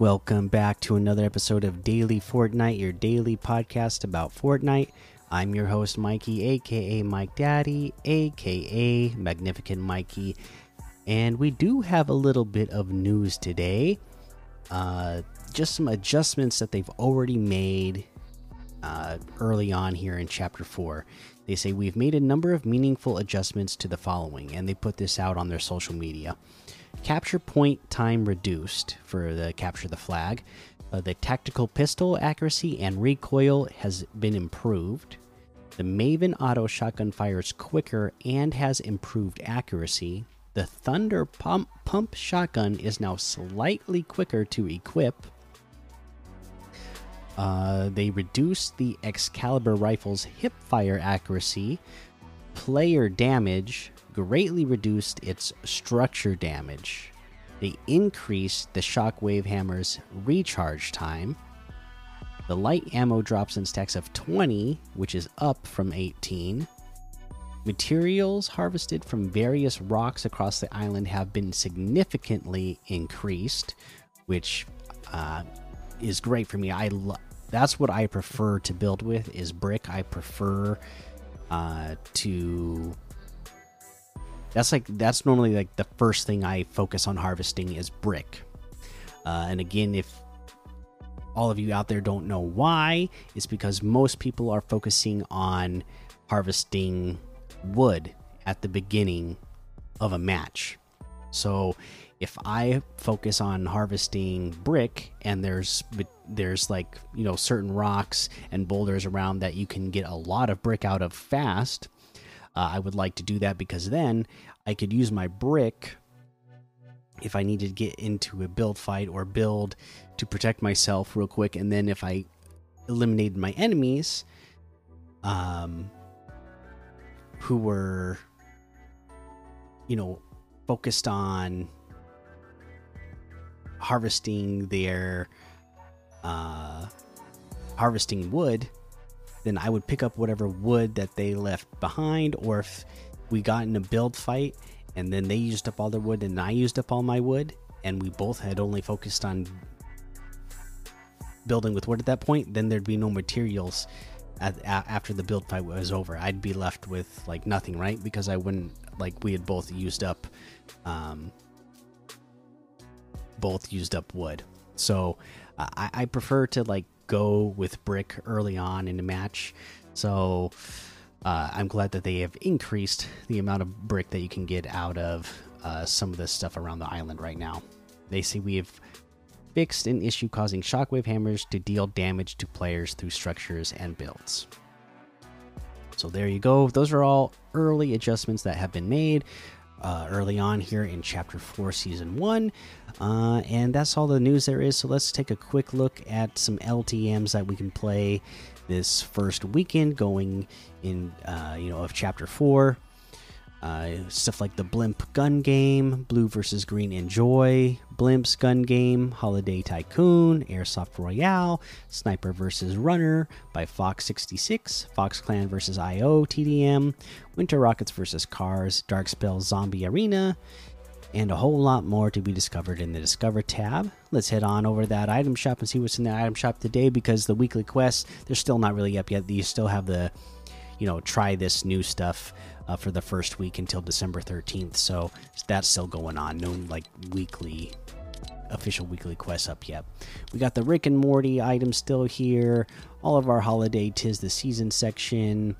Welcome back to another episode of Daily Fortnite, your daily podcast about Fortnite. I'm your host, Mikey, aka Mike Daddy, aka Magnificent Mikey. And we do have a little bit of news today. Uh, just some adjustments that they've already made uh, early on here in Chapter 4. They say we've made a number of meaningful adjustments to the following, and they put this out on their social media capture point time reduced for the capture the flag. Uh, the tactical pistol accuracy and recoil has been improved. The Maven auto shotgun fires quicker and has improved accuracy. The Thunder pump, pump shotgun is now slightly quicker to equip. Uh, they reduced the Excalibur rifle's hip fire accuracy, player damage, greatly reduced its structure damage. They increased the Shockwave Hammer's recharge time. The light ammo drops in stacks of 20, which is up from 18. Materials harvested from various rocks across the island have been significantly increased, which uh, is great for me. I that's what I prefer to build with is brick. I prefer uh, to that's like that's normally like the first thing I focus on harvesting is brick. Uh, and again, if all of you out there don't know why, it's because most people are focusing on harvesting wood at the beginning of a match. So if I focus on harvesting brick and there's there's like you know certain rocks and boulders around that you can get a lot of brick out of fast uh, I would like to do that because then I could use my brick if I needed to get into a build fight or build to protect myself real quick. And then if I eliminated my enemies, um, who were, you know, focused on harvesting their, uh, harvesting wood then I would pick up whatever wood that they left behind, or if we got in a build fight and then they used up all their wood and I used up all my wood, and we both had only focused on building with wood at that point, then there'd be no materials at, after the build fight was over. I'd be left with like nothing, right? Because I wouldn't like we had both used up, um, both used up wood. So I, I prefer to like go with brick early on in the match. So uh, I'm glad that they have increased the amount of brick that you can get out of uh, some of the stuff around the island right now. They say we have fixed an issue causing shockwave hammers to deal damage to players through structures and builds. So there you go. Those are all early adjustments that have been made uh, early on here in Chapter 4, Season 1. Uh, and that's all the news there is. So let's take a quick look at some LTMs that we can play this first weekend going in, uh, you know, of Chapter 4. Uh, stuff like the Blimp Gun Game, Blue versus Green Enjoy, Blimps Gun Game, Holiday Tycoon, Airsoft Royale, Sniper versus Runner by Fox 66, Fox Clan versus IO TDM, Winter Rockets versus Cars, Dark Spell Zombie Arena, and a whole lot more to be discovered in the Discover tab. Let's head on over to that item shop and see what's in the item shop today because the weekly quests, they're still not really up yet. You still have the, you know, try this new stuff uh, for the first week until December 13th. So that's still going on. No like weekly official weekly quests up yet. We got the Rick and Morty item still here. All of our holiday tis the season section.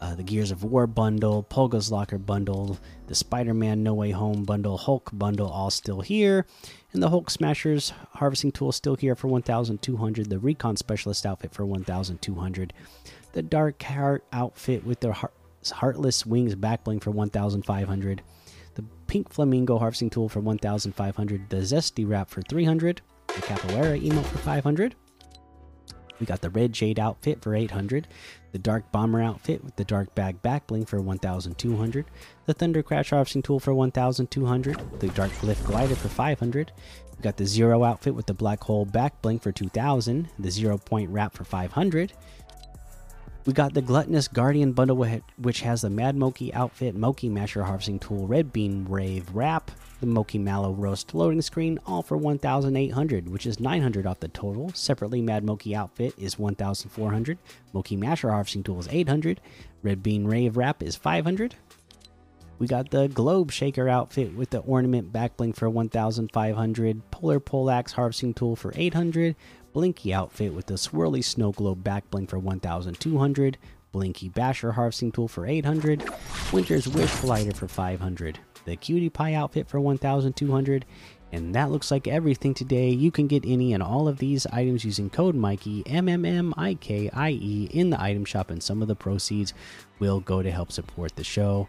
Uh, the Gears of War bundle, Polga's Locker bundle, the Spider Man No Way Home bundle, Hulk bundle, all still here. And the Hulk Smashers harvesting tool still here for 1,200. The Recon Specialist outfit for 1,200. The Dark Heart outfit with their Heartless Wings backbling for 1,500. Pink Flamingo harvesting tool for 1,500. The Zesty Wrap for 300. The Capoeira emote for 500. We got the Red Jade outfit for 800. The Dark Bomber outfit with the Dark Bag back backbling for 1,200. The Thunder Crash harvesting tool for 1,200. The Dark Glyph glider for 500. We got the Zero outfit with the Black Hole back backbling for 2,000. The Zero Point wrap for 500 We got the Gluttonous Guardian bundle, which has the Mad Moki outfit, Moki Masher harvesting tool, Red Bean Rave wrap, the Moki Mallow roast loading screen, all for 1,800, which is 900 off the total. Separately, Mad Moki outfit is 1,400, Moki Masher harvesting tool is 800, Red Bean Rave wrap is 500. We got the Globe Shaker outfit with the ornament backbling for 1,500, Polar Poleaxe harvesting tool for 800, Blinky outfit with the swirly snow globe back bling for 1200, Blinky Basher harvesting tool for 800, Winter's Wish lighter for 500, the Cutie Pie outfit for 1200, and that looks like everything today. You can get any and all of these items using code Mikey M M M I K I E in the item shop, and some of the proceeds will go to help support the show